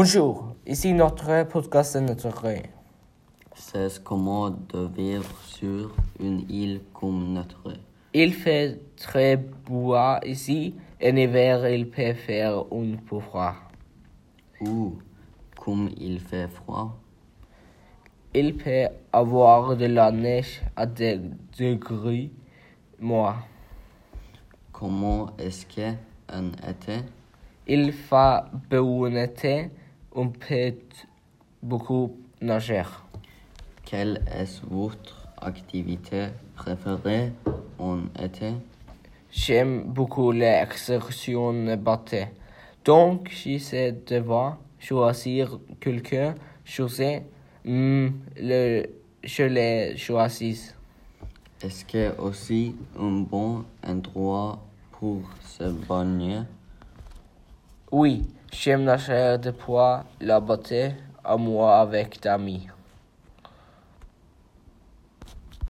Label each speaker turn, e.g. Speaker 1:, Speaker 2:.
Speaker 1: Bonjour, ici notre podcast naturel.
Speaker 2: C'est comment de vivre sur une île comme notre.
Speaker 1: Il fait très beau ici. En hiver, il peut faire un peu froid.
Speaker 2: Ou, comme il fait froid,
Speaker 1: Il peut avoir de la neige à des degrés moins.
Speaker 2: comment est-ce que un été?
Speaker 1: Il fait beau en été. On peut beaucoup nager.
Speaker 2: Quelle est votre activité préférée en été?
Speaker 1: J'aime beaucoup les excursions bateaux. Donc, j'essaie de voir, choisir quelque chose. Hmm, le, je les choisis.
Speaker 2: Est-ce que aussi un bon endroit pour se baigner?
Speaker 1: Oui, j'aime nager de poids la beauté à moi avec d'amis.